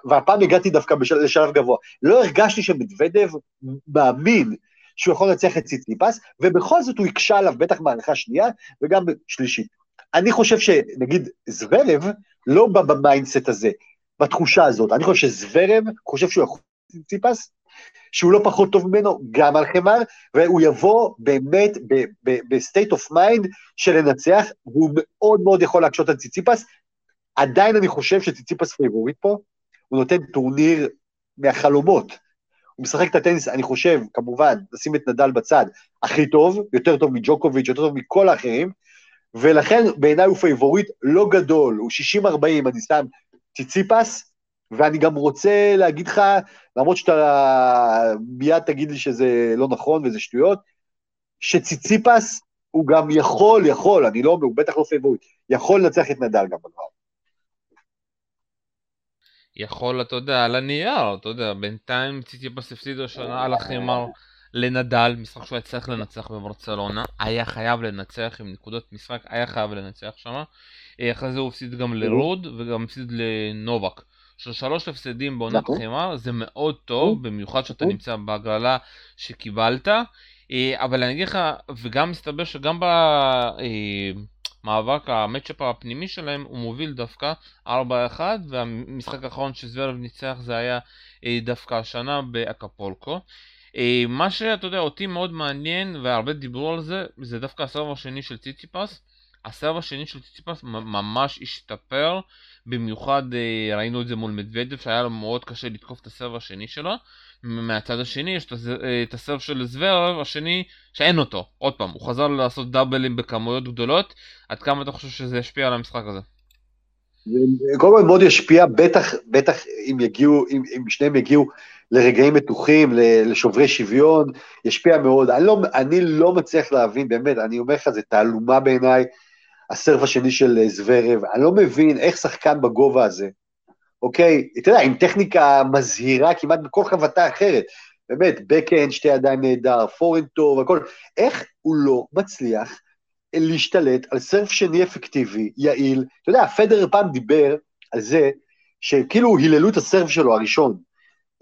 S2: והפעם הגעתי דווקא בשל, לשלב גבוה. לא הרגשתי שמדוודב מאמין שהוא יכול לנצח את ציציפס, ובכל זאת הוא הקשה עליו בטח מערכה שנייה וגם שלישית. אני חושב שנגיד זוורב לא בא ב mindset הזה, בתחושה הזאת. אני חושב שזוורב חושב שהוא יכול ציציפס, שהוא לא פחות טוב ממנו, גם על חמר, והוא יבוא באמת ב state of mind של לנצח, והוא מאוד מאוד יכול להקשות על ציציפס. עדיין אני חושב שציציפס פייבוריט פה, הוא נותן טורניר מהחלומות. הוא משחק את הטניס, אני חושב, כמובן, נשים את נדל בצד, הכי טוב, יותר טוב מג'וקוביץ', יותר טוב מכל האחרים, ולכן בעיניי הוא פייבוריט לא גדול, הוא 60-40, אני שם ציציפס, ואני גם רוצה להגיד לך, למרות שאתה מיד תגיד לי שזה לא נכון וזה שטויות, שציציפס הוא גם יכול, יכול, אני לא אומר, הוא בטח לא פייבוריט, יכול לנצח את נדל גם בגמר.
S1: יכול, אתה יודע, על הנייר, אתה יודע, בינתיים ציציפס הפסיד השנה על החימר לנדל, משחק שהוא היה צריך לנצח בברצלונה, היה חייב לנצח עם נקודות משחק, היה חייב לנצח שם. אה, אחרי זה הוא הפסיד גם לרוד וגם הפסיד לנובק. של שלוש הפסדים בעונת נכון. חימר זה מאוד טוב, במיוחד שאתה נכון. נמצא בהגרלה שקיבלת. אה, אבל אני אגיד לך, וגם מסתבר שגם ב... אה, המצ'אפ הפנימי שלהם הוא מוביל דווקא 4-1 והמשחק האחרון שזוורב ניצח זה היה דווקא השנה באקפולקו. אה, מה שאתה יודע אותי מאוד מעניין והרבה דיברו על זה זה דווקא הסרב השני של ציציפס. הסרב השני של ציציפס ממש השתפר במיוחד אה, ראינו את זה מול מדוודב שהיה לו מאוד קשה לתקוף את הסרב השני שלו מהצד השני יש את הסרב של זוורב השני שאין אותו עוד פעם הוא חזר לעשות דאבלים בכמויות גדולות עד כמה אתה חושב שזה ישפיע על המשחק הזה?
S2: קודם כל מאוד ישפיע בטח בטח אם יגיעו אם, אם שניהם יגיעו לרגעים מתוחים לשוברי שוויון ישפיע מאוד אני לא אני לא מצליח להבין באמת אני אומר לך זה תעלומה בעיניי הסרב השני של זוורב אני לא מבין איך שחקן בגובה הזה אוקיי? אתה יודע, עם טכניקה מזהירה כמעט בכל חבטה אחרת. באמת, בקאנד, שתי ידיים נהדר, פורן טוב, הכל. איך הוא לא מצליח להשתלט על סרף שני אפקטיבי, יעיל? אתה יודע, פדר פעם דיבר על זה שכאילו היללו את הסרף שלו הראשון.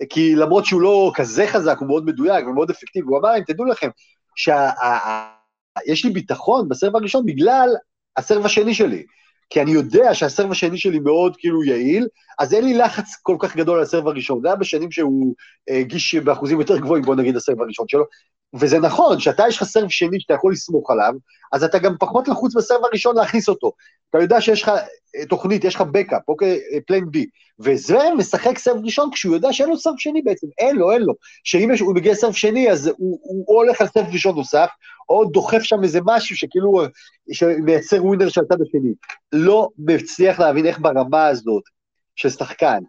S2: כי למרות שהוא לא כזה חזק, הוא מאוד מדויק ומאוד אפקטיבי, הוא אמר, אם תדעו לכם, שיש לי ביטחון בסרף הראשון בגלל הסרב השני שלי. כי אני יודע שהסרב השני שלי מאוד כאילו יעיל, אז אין לי לחץ כל כך גדול על הסרב הראשון. זה היה בשנים שהוא אה, הגיש באחוזים יותר גבוהים, בוא נגיד, הסרב הראשון שלו. וזה נכון, שאתה יש לך סרב שני שאתה יכול לסמוך עליו, אז אתה גם פחות לחוץ בסרב הראשון להכניס אותו. אתה יודע שיש לך אה, תוכנית, יש לך backup, אוקיי, plan B, וזה משחק סרב ראשון כשהוא יודע שאין לו סרב שני בעצם, אין לו, אין לו. שאם הוא מגיע סרב שני, אז הוא, הוא, הוא הולך על סרב ראשון נוסף, או דוחף שם איזה משהו שכאילו, שמייצר ווינר של הצד השני. לא מצליח להבין איך ברמה הזאת של שחקן,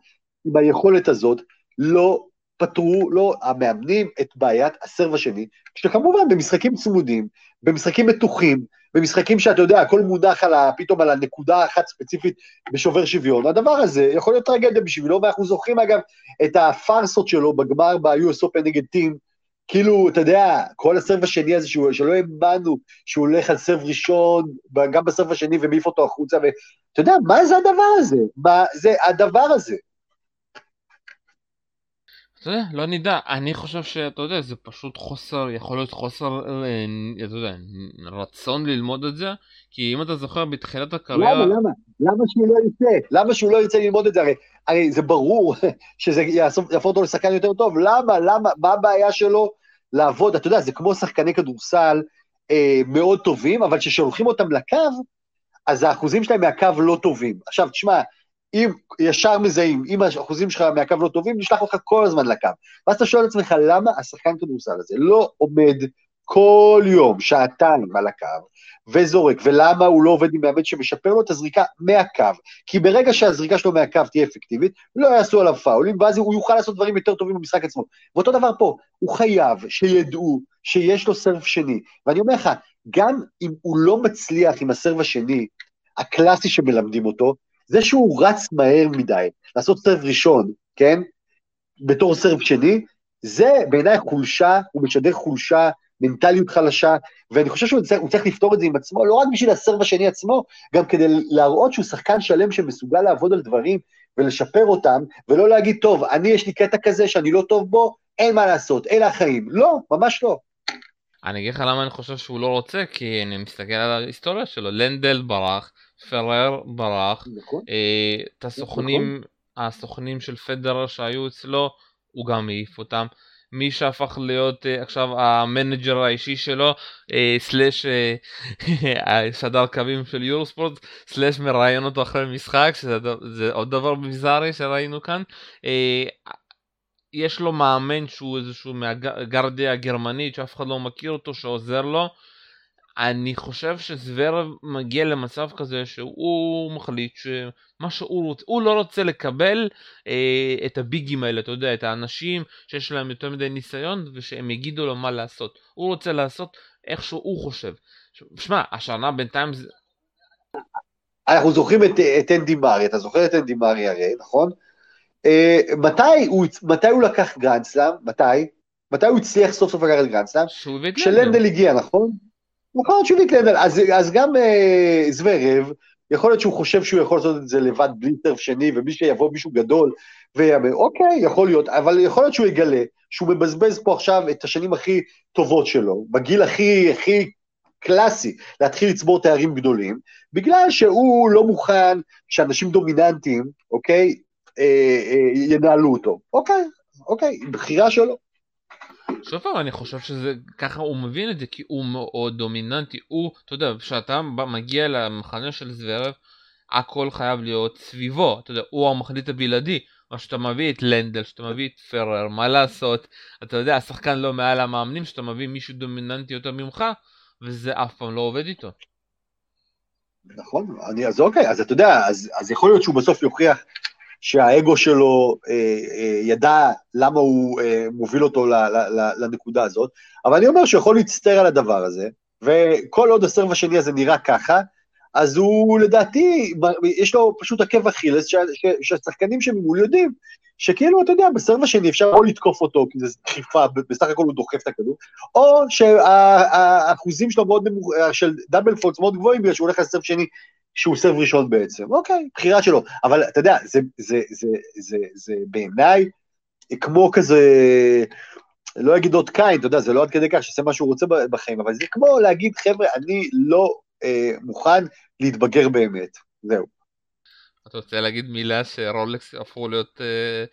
S2: עם היכולת הזאת, לא פתרו לו המאמנים את בעיית הסרב השני, שכמובן במשחקים צמודים, במשחקים מתוחים, במשחקים שאתה יודע, הכל מונח על ה, פתאום על הנקודה אחת ספציפית בשובר שוויון, הדבר הזה יכול להיות טרגדיה בשבילו, ואנחנו זוכרים אגב את הפארסות שלו בגמר ב-US Open נגד טים, כאילו, אתה יודע, כל הסרב השני הזה, שהוא, שלא האמנו שהוא הולך על סרב ראשון, גם בסרב השני ומעיף אותו החוצה, ואתה יודע, מה זה הדבר הזה? מה זה הדבר הזה?
S1: יודע, לא נדע, אני חושב שאתה יודע, זה פשוט חוסר, יכול להיות חוסר, אה, אתה יודע, רצון ללמוד את זה, כי אם אתה זוכר בתחילת הקריירה...
S2: למה, למה? למה שהוא לא ירצה? למה שהוא לא ירצה ללמוד את זה? הרי, הרי זה ברור שזה יהפוך אותו לשחקן יותר טוב, למה, למה, מה הבעיה שלו לעבוד? אתה יודע, זה כמו שחקני כדורסל אה, מאוד טובים, אבל כששולחים אותם לקו, אז האחוזים שלהם מהקו לא טובים. עכשיו, תשמע, אם ישר מזהים, אם האחוזים שלך מהקו לא טובים, נשלח אותך כל הזמן לקו. ואז אתה שואל את עצמך, למה השחקן כדורסל הזה לא עומד כל יום, שעתיים על הקו, וזורק, ולמה הוא לא עובד עם מאמן שמשפר לו את הזריקה מהקו? כי ברגע שהזריקה שלו מהקו תהיה אפקטיבית, לא יעשו עליו פאולים, ואז הוא יוכל לעשות דברים יותר טובים במשחק עצמו. ואותו דבר פה, הוא חייב שידעו שיש לו סרף שני. ואני אומר לך, גם אם הוא לא מצליח עם הסרף השני, הקלאסי שמלמדים אותו, זה שהוא רץ מהר מדי, לעשות סרף ראשון, כן? בתור סרף שני, זה בעיניי חולשה, הוא משדר חולשה, מנטליות חלשה, ואני חושב שהוא צריך, צריך לפתור את זה עם עצמו, לא רק בשביל הסרב השני עצמו, גם כדי להראות שהוא שחקן שלם שמסוגל לעבוד על דברים ולשפר אותם, ולא להגיד, טוב, אני יש לי קטע כזה שאני לא טוב בו, אין מה לעשות, אלה החיים. לא, ממש לא.
S1: אני אגיד לך למה אני חושב שהוא לא רוצה, כי אני מסתכל על ההיסטוריה שלו, לנדל ברח, פדרר ברח, נכון. אה, את הסוכנים, נכון. הסוכנים של פדרר שהיו אצלו, הוא גם העיף אותם. מי שהפך להיות אה, עכשיו ה manager האישי שלו, אה, slash אה, שדר קווים של יורוספורט, slash מראיין אותו אחרי משחק, שזה עוד דבר ביזארי שראינו כאן. Uh, יש לו מאמן שהוא איזשהו מהגרדיה הגרמנית שאף אחד לא מכיר אותו שעוזר לו. אני חושב שזוורב מגיע למצב כזה שהוא מחליט שמה שהוא רוצה, הוא לא רוצה לקבל אה, את הביגים האלה, אתה יודע, את האנשים שיש להם יותר מדי ניסיון ושהם יגידו לו מה לעשות. הוא רוצה לעשות איך שהוא חושב. שמע, השנה בינתיים זה...
S2: אנחנו זוכרים את, את אנדי מרי, אתה זוכר את אנדי מרי הרי, נכון? אה, מתי, הוא, מתי הוא לקח גרנדסלאם? מתי? מתי הוא הצליח סוף סוף לקחת גרנדסלאם? כשלנדל הגיע, נכון? נכון, שובית לנדל, אז, אז גם אה, זוורב, יכול להיות שהוא חושב שהוא יכול לעשות את זה לבד בלי טרף שני, ומי שיבוא מישהו גדול ויאמר, אוקיי, יכול להיות, אבל יכול להיות שהוא יגלה שהוא מבזבז פה עכשיו את השנים הכי טובות שלו, בגיל הכי, הכי קלאסי, להתחיל לצבור תארים גדולים, בגלל שהוא לא מוכן שאנשים דומיננטיים, אוקיי, אה, אה, ינהלו אותו. אוקיי, אוקיי, בחירה שלו.
S1: שוב פעם, אני חושב שזה, ככה הוא מבין את זה, כי הוא מאוד דומיננטי. הוא, אתה יודע, כשאתה מגיע למחנה של זוורב, הכל חייב להיות סביבו, אתה יודע, הוא המחליט הבלעדי. או שאתה מביא את לנדל, שאתה מביא את פרר, מה לעשות, אתה יודע, השחקן לא מעל המאמנים, שאתה מביא מישהו דומיננטי יותר ממך, וזה אף פעם לא עובד איתו.
S2: נכון, אני, אז אוקיי, אז אתה יודע, אז, אז יכול להיות שהוא בסוף יוכיח שהאגו שלו אה, אה, ידע למה הוא אה, מוביל אותו ל, ל, ל, לנקודה הזאת, אבל אני אומר שהוא יכול להצטער על הדבר הזה, וכל עוד הסרב השני הזה נראה ככה, אז הוא לדעתי, יש לו פשוט עקב אכילס, שהשחקנים שממול יודעים, שכאילו, אתה יודע, בסרב השני אפשר או לתקוף אותו, כי זו דחיפה, בסך הכל הוא דוחף את הכדור, או שהאחוזים שלו מאוד נמוך, של דאבל פולס מאוד גבוהים, בגלל שהוא הולך לסרב שני שהוא סרב ראשון בעצם, אוקיי, בחירה שלו, אבל אתה יודע, זה, זה, זה, זה, זה בעיניי כמו כזה, לא אגיד עוד קין, אתה יודע, זה לא עד כדי כך שעושה מה שהוא רוצה בחיים, אבל זה כמו להגיד, חבר'ה, אני לא אה, מוכן להתבגר באמת, זהו.
S1: אתה רוצה להגיד מילה שרולקס הפכו להיות, אה,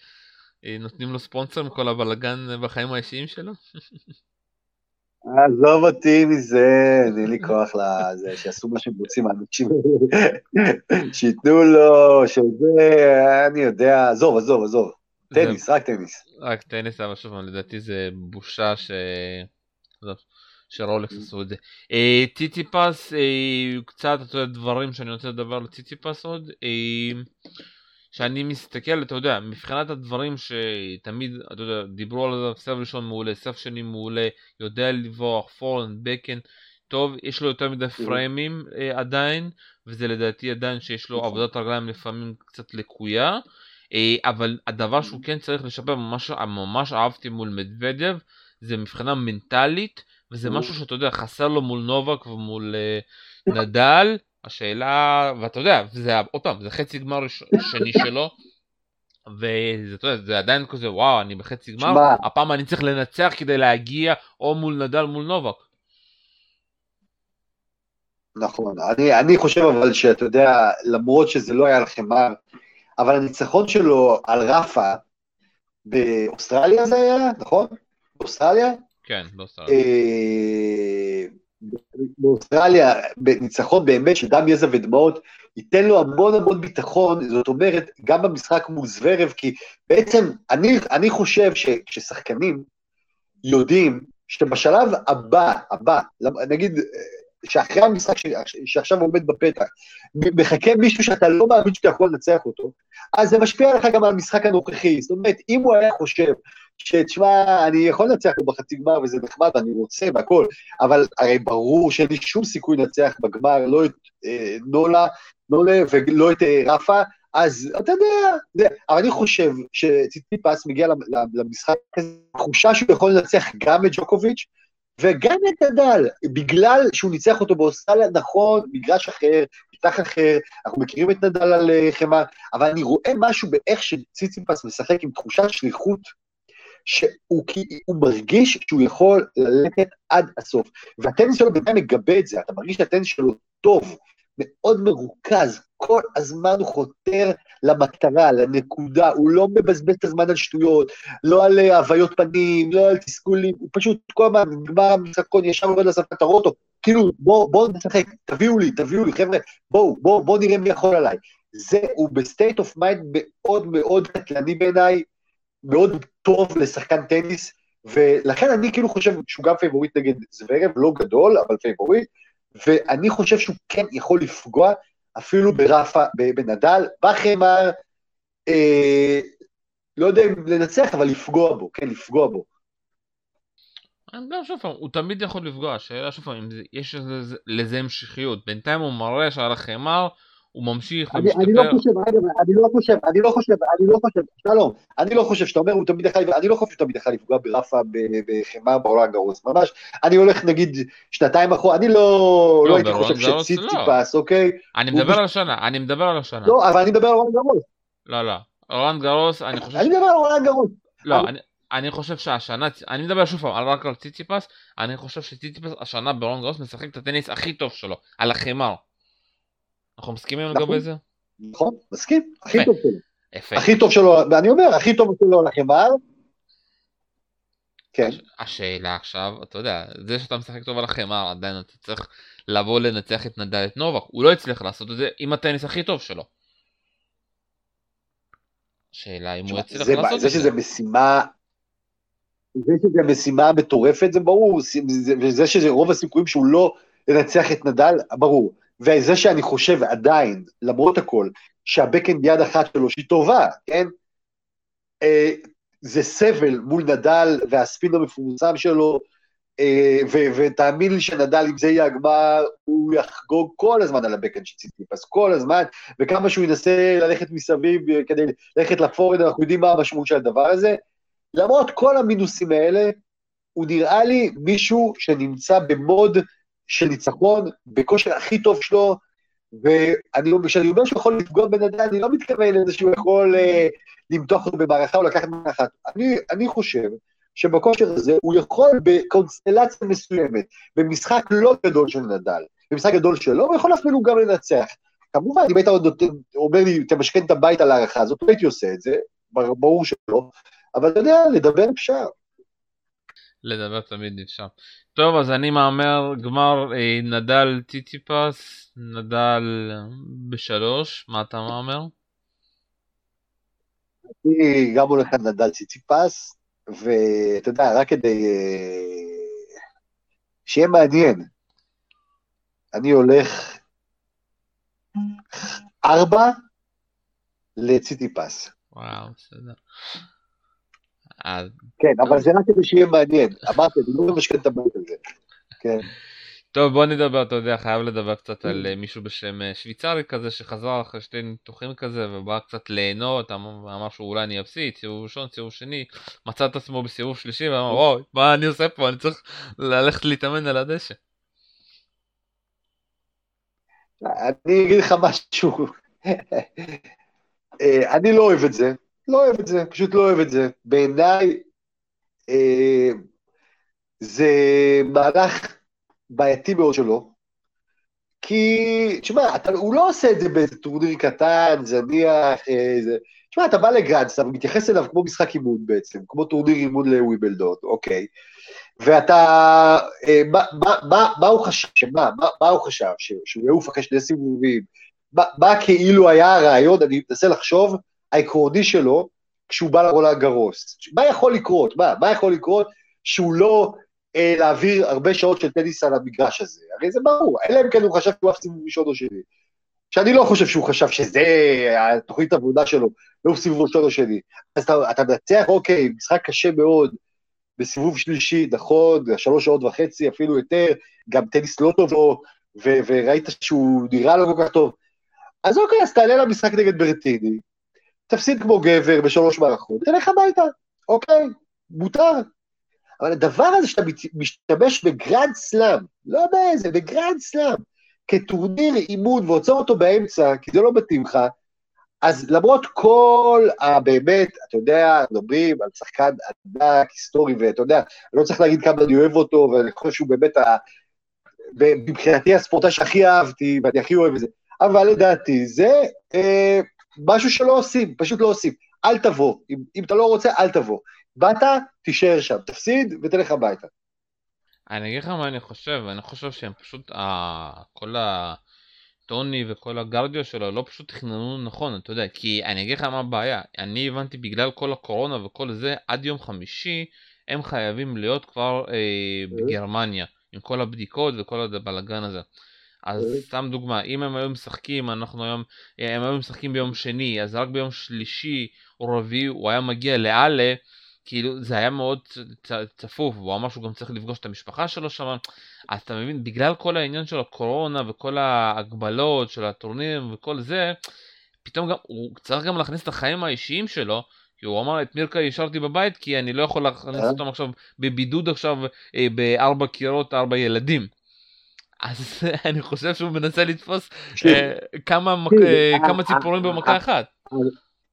S1: אה נותנים לו ספונסר מכל הבלאגן בחיים האישיים שלו?
S2: עזוב אותי מזה, אין לי כוח לזה, שיעשו מה שהם רוצים, האנשים שייתנו לו, שזה, אני יודע, עזוב, עזוב, עזוב. טניס, רק טניס.
S1: רק טניס, אבל שוב, לדעתי זה בושה ש... שרולקס עשו את זה. אה, טיטיפס, אה, קצת, דברים שאני רוצה לדבר על טיטיפס עוד. שאני מסתכל, אתה יודע, מבחינת הדברים שתמיד, אתה יודע, דיברו על זה, סף ראשון מעולה, סף שני מעולה, יודע לברוח, פורן, בקן, טוב, יש לו יותר מדי פריימים אה, עדיין, וזה לדעתי עדיין שיש לו נכון. עבודת רגליים לפעמים קצת לקויה, אה, אבל הדבר שהוא כן צריך לשפר, ממש, ממש אהבתי מול מדוודב, זה מבחינה מנטלית, וזה משהו שאתה יודע, חסר לו מול נובק ומול אה, נדל, השאלה, ואתה יודע, זה עוד פעם, זה חצי גמר שני שלו, וזה עדיין כזה, וואו, אני בחצי גמר, שמה. הפעם אני צריך לנצח כדי להגיע או מול נדל מול נובק.
S2: נכון, אני, אני חושב אבל שאתה יודע, למרות שזה לא היה לכם מר, אבל הניצחון שלו על רפה, באוסטרליה זה היה, נכון? באוסטרליה?
S1: כן, באוסטרליה.
S2: אה, באוסטרליה, בניצחון באמת של דם, יזע ודמעות, ייתן לו המון המון ביטחון, זאת אומרת, גם במשחק מול זוורב, כי בעצם אני, אני חושב שכששחקנים יודעים שבשלב הבא, הבא, נגיד שאחרי המשחק ש... שעכשיו עומד בפתח, מחכה מישהו שאתה לא מאמין שאתה יכול לנצח אותו, אז זה משפיע עליך גם על המשחק הנוכחי. זאת אומרת, אם הוא היה חושב שתשמע, אני יכול לנצח אותו בחצי גמר וזה נחמד, אני רוצה והכל, אבל הרי ברור שאין לי שום סיכוי לנצח בגמר, לא את אה, נולה, נולה ולא את אה, רפה, אז אתה יודע, זה, אבל אני חושב שציטיפס מגיע למשחק הזה, תחושה שהוא יכול לנצח גם את ג'וקוביץ', וגם את נדל, בגלל שהוא ניצח אותו באוסטרליה, נכון, מגרש אחר, פתח אחר, אנחנו מכירים את נדל על אה, חמר, אבל אני רואה משהו באיך שציציפס משחק עם תחושת שליחות, שהוא מרגיש שהוא יכול ללכת עד הסוף. והטניס שלו בינתיים מגבה את זה, אתה מרגיש שהטניס שלו טוב, מאוד מרוכז, כל הזמן הוא חותר למטרה, לנקודה, הוא לא מבזבז את הזמן על שטויות, לא על אה, הוויות פנים, לא על תסכולים, הוא פשוט כל הזמן נגמר המשחקון, ישר עובד לספת הרוטו, כאילו, בואו בוא נשחק, תביאו לי, תביאו לי, חבר'ה, בואו, בואו בוא נראה מי יכול עליי. זה, הוא ב state of mind מאוד מאוד קטלני בעיניי, מאוד טוב לשחקן טניס, ולכן אני כאילו חושב שהוא גם favorite נגד זוורב, לא גדול, אבל favorite, ואני חושב שהוא כן יכול לפגוע אפילו ברפה, בנדל, בחמר, אה, לא יודע אם לנצח, אבל לפגוע בו, כן, לפגוע בו.
S1: גם שוב פעם, הוא תמיד יכול לפגוע, השאלה שוב פעם, אם יש לזה המשכיות, בינתיים הוא מראה שעל החמר הוא ממשיך
S2: ומשתפר. אני לא חושב, אני לא חושב, אני לא חושב, אני לא חושב, שלום, אני לא חושב שאתה אומר הוא תמיד יכול, אני לא חושב שהוא תמיד יכול לפגוע ברפה בחמאה בעולם גרוס, ממש, אני הולך נגיד שנתיים אחורה, אני לא, לא הייתי חושב שציציפס, לא. אוקיי?
S1: אני מדבר על השנה, אני מדבר על השנה.
S2: לא, אבל אני מדבר על רולנד גרוס.
S1: לא, לא, רולנד גרוס, אני חושב...
S2: אני מדבר על רולנד גרוס.
S1: לא, אני חושב שהשנה, אני מדבר שוב פעם רק על ציציפס, אני חושב שציציפס השנה ברולנד גרוס משחק את הטניס הכי טוב שלו, על החמר. אנחנו מסכימים לגבי נכון. זה?
S2: נכון, מסכים, הכי טוב שלו. יפה. הכי טוב שלו, ואני אומר, הכי טוב שלו לחמר. כן.
S1: השאלה עכשיו, אתה יודע, זה שאתה משחק טוב על החמר, עדיין אתה צריך לבוא לנצח את נדל את נובק, הוא לא הצליח לעשות את זה עם הטניס הכי טוב שלו. השאלה אם הוא יצליח לעשות את זה.
S2: זה שזה משימה, זה שזה משימה מטורפת זה ברור, וזה שזה רוב הסיכויים שהוא לא ינצח את נדל, ברור. וזה שאני חושב עדיין, למרות הכל, שהבקאנד יד אחת שלו שהיא טובה, כן? אה, זה סבל מול נדל והספין המפורסם שלו, אה, ו- ותאמין לי שנדל, אם זה יהיה הגמר, הוא יחגוג כל הזמן על הבקאנד של ציטיפס, כל הזמן, וכמה שהוא ינסה ללכת מסביב אה, כדי ללכת לפורד, אנחנו יודעים מה המשמעות של הדבר הזה. למרות כל המינוסים האלה, הוא נראה לי מישהו שנמצא במוד של ניצחון בכושר הכי טוב שלו, וכשאני אומר שהוא יכול לפגוע בן אדם, אני לא מתכוון לזה שהוא יכול אה, למתוח אותו במערכה או לקחת מערכה. אני, אני חושב שבכושר הזה הוא יכול בקונסטלציה מסוימת, במשחק לא גדול של נדל, במשחק גדול שלו, הוא יכול אפילו גם לנצח. כמובן, אם היית עוד אומר לי, תמשכן את הבית על ההערכה הזאת, לא הייתי עושה את זה, ברור שלא, אבל אתה יודע, לדבר אפשר.
S1: לדבר תמיד אפשר. טוב, אז אני מהמר גמר אה, נדל טיטיפס, נדל בשלוש, מה אתה מהמר?
S2: אני גם הולך על נדל טיטיפס, ואתה יודע, רק כדי אה, שיהיה מעניין, אני הולך ארבע לציטיפס.
S1: וואו, בסדר.
S2: כן, אבל זה רק כדי שיהיה מעניין. אמרתי, אני לא ממשכן את הבית הזה. כן.
S1: טוב בוא נדבר אתה יודע חייב לדבר קצת על אה, מישהו בשם אה, שוויצרי כזה שחזר אחרי שתי ניתוחים כזה ובא קצת ליהנות אמר שהוא אולי אני אפסיד סיבוב ראשון סיבוב שני מצא את עצמו בסיבוב שלישי ואמר אוי מה אני עושה פה אני צריך ללכת להתאמן על הדשא.
S2: אני אגיד לך משהו אה, אני לא אוהב את זה לא אוהב את זה, פשוט לא אוהב את זה. בעיניי, אה, זה מהלך בעייתי מאוד שלו, כי, תשמע, הוא לא עושה את זה באיזה טורניר קטן, זניח, איזה... תשמע, אתה בא לגראנס, אתה מתייחס אליו כמו משחק אימון בעצם, כמו טורניר אימון לוויבלדון, אוקיי. ואתה, אה, מה, מה, מה, מה הוא חשב, שמה, מה, מה הוא חשב, ש, שהוא יעוף אחרי שני סיבובים, מה, מה כאילו היה הרעיון, אני מנסה לחשוב, העקרוני שלו כשהוא בא לרולנד גרוס. מה יכול לקרות? מה? מה יכול לקרות שהוא לא אה, להעביר הרבה שעות של טניס על המגרש הזה, הרי זה ברור, אלא אם כן הוא חשב שהוא אף סיבוב ראשון או שני. שאני לא חושב שהוא חשב שזה התוכנית העבודה שלו, לא סיבוב ראשון או שני. אז אתה, אתה מנצח, אוקיי, משחק קשה מאוד, בסיבוב שלישי, נכון, שלוש שעות וחצי, אפילו יותר, גם טניס לא טוב לו, וראית שהוא נראה לא כל כך טוב. אז אוקיי, אז תעלה למשחק נגד ברטיני, תפסיד כמו גבר בשלוש מערכות, תלך הביתה, אוקיי, מותר. אבל הדבר הזה שאתה משתמש בגרנד סלאם, לא באיזה, בגרנד סלאם, כטורניר אימון ועוצר אותו באמצע, כי זה לא מתאים לך, אז למרות כל הבאמת, אתה יודע, מדברים על שחקן ענק, היסטורי, ואתה יודע, אני לא צריך להגיד כמה אני אוהב אותו, ואני חושב שהוא באמת, ה... מבחינתי הספורטאי שהכי אהבתי, ואני הכי אוהב את זה, אבל לדעתי זה אה, משהו שלא עושים, פשוט לא עושים. אל תבוא, אם, אם אתה לא רוצה, אל תבוא. באת, תישאר שם, תפסיד ותלך הביתה.
S1: אני אגיד לך מה אני חושב, אני חושב שהם פשוט, אה, כל הטוני וכל הגרדיו שלו לא פשוט תכננו נכון, אתה יודע, כי אני אגיד לך מה הבעיה, אני הבנתי בגלל כל הקורונה וכל זה, עד יום חמישי הם חייבים להיות כבר אה, בגרמניה, עם כל הבדיקות וכל הבלאגן הזה. אז סתם דוגמה, אם הם היו משחקים, אנחנו היום, הם היו משחקים ביום שני, אז רק ביום שלישי או רביעי הוא היה מגיע לאלה, כאילו זה היה מאוד צפוף, והוא אמר שהוא גם צריך לפגוש את המשפחה שלו שם, אז אתה מבין, בגלל כל העניין של הקורונה וכל ההגבלות של הטורנירים וכל זה, פתאום גם, הוא צריך גם להכניס את החיים האישיים שלו, כי הוא אמר את מירקה השארתי בבית כי אני לא יכול להכניס אה? אותם עכשיו בבידוד עכשיו אה, בארבע קירות, ארבע ילדים. אז אני חושב שהוא מנסה לתפוס אה, כמה ציפורים במכה אחת.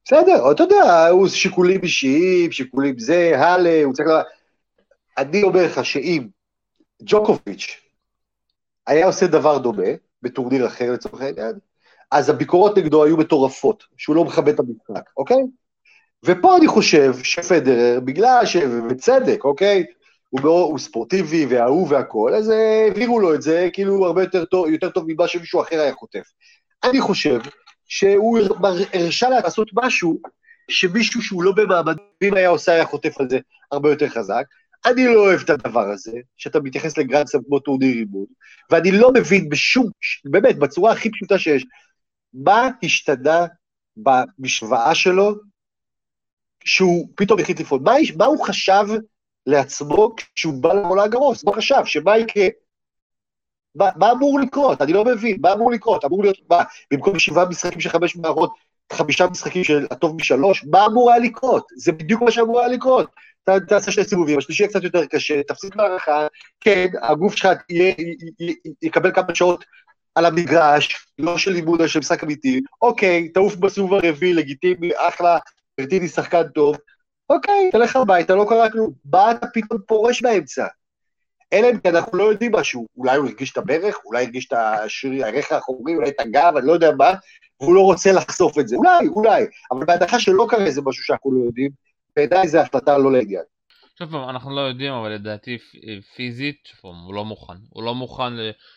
S2: בסדר, אתה יודע, הוא שיקולים אישיים, שיקולים זה, הלאה, הוא צריך... אני אומר לך שאם ג'וקוביץ' היה עושה דבר דומה, בטורניר אחר לצורך העניין, אז הביקורות נגדו היו מטורפות, שהוא לא מכבד את המשחק, אוקיי? ופה אני חושב שפדרר, בגלל שבצדק, אוקיי? הוא, מאוד, הוא ספורטיבי ואהוב והכול, אז העבירו לו את זה כאילו הרבה יותר טוב, יותר טוב ממה שמישהו אחר היה חוטף. אני חושב שהוא הרשה לעשות משהו שמישהו שהוא לא במעמדים היה עושה, היה חוטף על זה הרבה יותר חזק. אני לא אוהב את הדבר הזה, שאתה מתייחס לגרנדסם כמו טורניר אימון, ואני לא מבין בשום, באמת, בצורה הכי פשוטה שיש, מה השתנה במשוואה שלו שהוא פתאום החליט לפעול? מה, מה הוא חשב לעצמו כשהוא בא לעולה גרוס? מה חשב? שמה יקרה? מה, אמור לקרות? אני לא מבין, מה אמור לקרות? אמור להיות, מה, במקום שבעה משחקים של חמש מערכות, חמישה משחקים של הטוב משלוש, מה אמור היה לקרות? זה בדיוק מה שאמור היה לקרות. אתה תעשה שני סיבובים, השלישי יהיה קצת יותר קשה, תפסיק מערכה, כן, הגוף שלך יקבל כמה שעות על המגרש, לא של לימוד, אלא של משחק אמיתי, אוקיי, תעוף בסיבוב הרביעי, לגיטימי, אחלה, ברטיני שחקן טוב, אוקיי, תלך הביתה, לא קרה כלום. בא אתה פתאום פורש באמצע. אלא אם כן אנחנו לא יודעים משהו, אולי הוא הרגיש את הברך, אולי הרגיש את השריר, הערך האחורי, אולי את הגב, אני לא יודע מה, והוא לא רוצה לחשוף את זה, אולי, אולי, אבל בהנחה שלא קרה איזה משהו שאנחנו לא יודעים, בעיניי זו החלטה לא לעניין.
S1: שוב פעם, אנחנו לא יודעים, אבל לדעתי פיזית, שוב הוא לא מוכן. הוא לא מוכן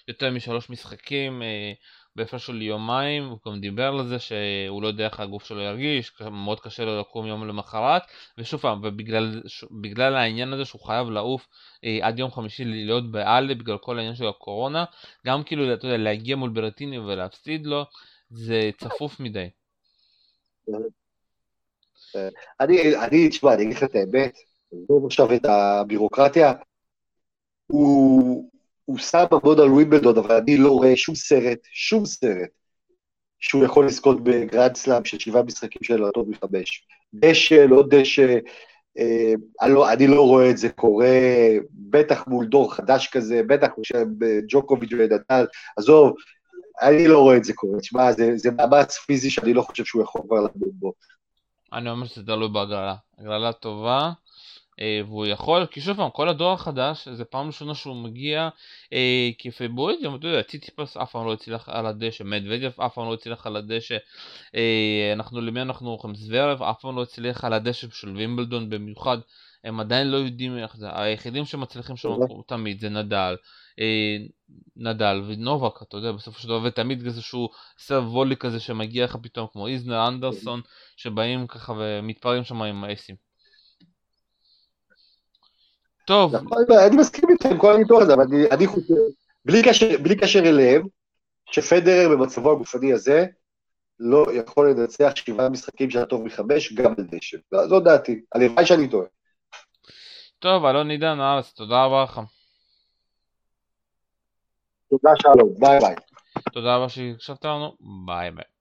S1: ליותר משלוש משחקים, אה, בהפרש של יומיים, הוא גם דיבר על זה שהוא לא יודע איך הגוף שלו ירגיש, מאוד קשה לו לקום יום למחרת, ושוב פעם, ובגלל העניין הזה שהוא חייב לעוף אה, עד יום חמישי להיות באלה בגלל כל העניין של הקורונה, גם כאילו, אתה יודע, להגיע מול ברטיני ולהפסיד לו, זה צפוף מדי.
S2: אני, אני, תשמע, אני אגיד לך את האמת, עזוב עכשיו את הבירוקרטיה, הוא, הוא שם המון על ווימבלדון, אבל אני לא רואה שום סרט, שום סרט, שהוא יכול לזכות בגרנד סלאם של שבעה משחקים של הטוב מחמש. דשא, לא דשא, אה, אני, לא, אני לא רואה את זה קורה, בטח מול דור חדש כזה, בטח ג'וקוביץ' ונדל, עזוב, אני לא רואה את זה קורה. תשמע, זה, זה מאמץ פיזי שאני לא חושב שהוא יכול כבר לעמוד בו.
S1: אני אומר שזה תלוי בהגרלה. הגרלה טובה. אה, והוא יכול, כי שוב פעם, כל הדור החדש, זה פעם ראשונה שהוא מגיע אה, כ favorite, גם אתה יודע, ציציפס אף פעם לא הצליח על הדשא, מדבדב אף פעם לא הצליח על הדשא, אה, אנחנו למי אנחנו הולכים, זוורב אף פעם לא הצליח על הדשא של וימבלדון במיוחד, הם עדיין לא יודעים איך זה, היחידים שמצליחים שם תמיד זה נדל, אה, נדל ונובק, אתה יודע, בסופו של דבר, ותמיד איזשהו serve volley כזה שמגיע לך פתאום, כמו איזנר אנדרסון, שבאים ככה ומתפרעים שם עם האסים. טוב.
S2: נכון, אני מסכים איתך עם כל הניתוח הזה, אבל אני, חושב, בלי קשר, אליהם, שפדרר במצבו הגופני הזה, לא יכול לנצח שבעה משחקים של הטוב מחמש, גם על דשא. לא, זו דעתי, הלוואי שאני טועה.
S1: טוב, אלון עידן הארץ, תודה רבה לך.
S2: תודה שלום, ביי ביי.
S1: תודה רבה שהקשבת לנו, ביי ביי.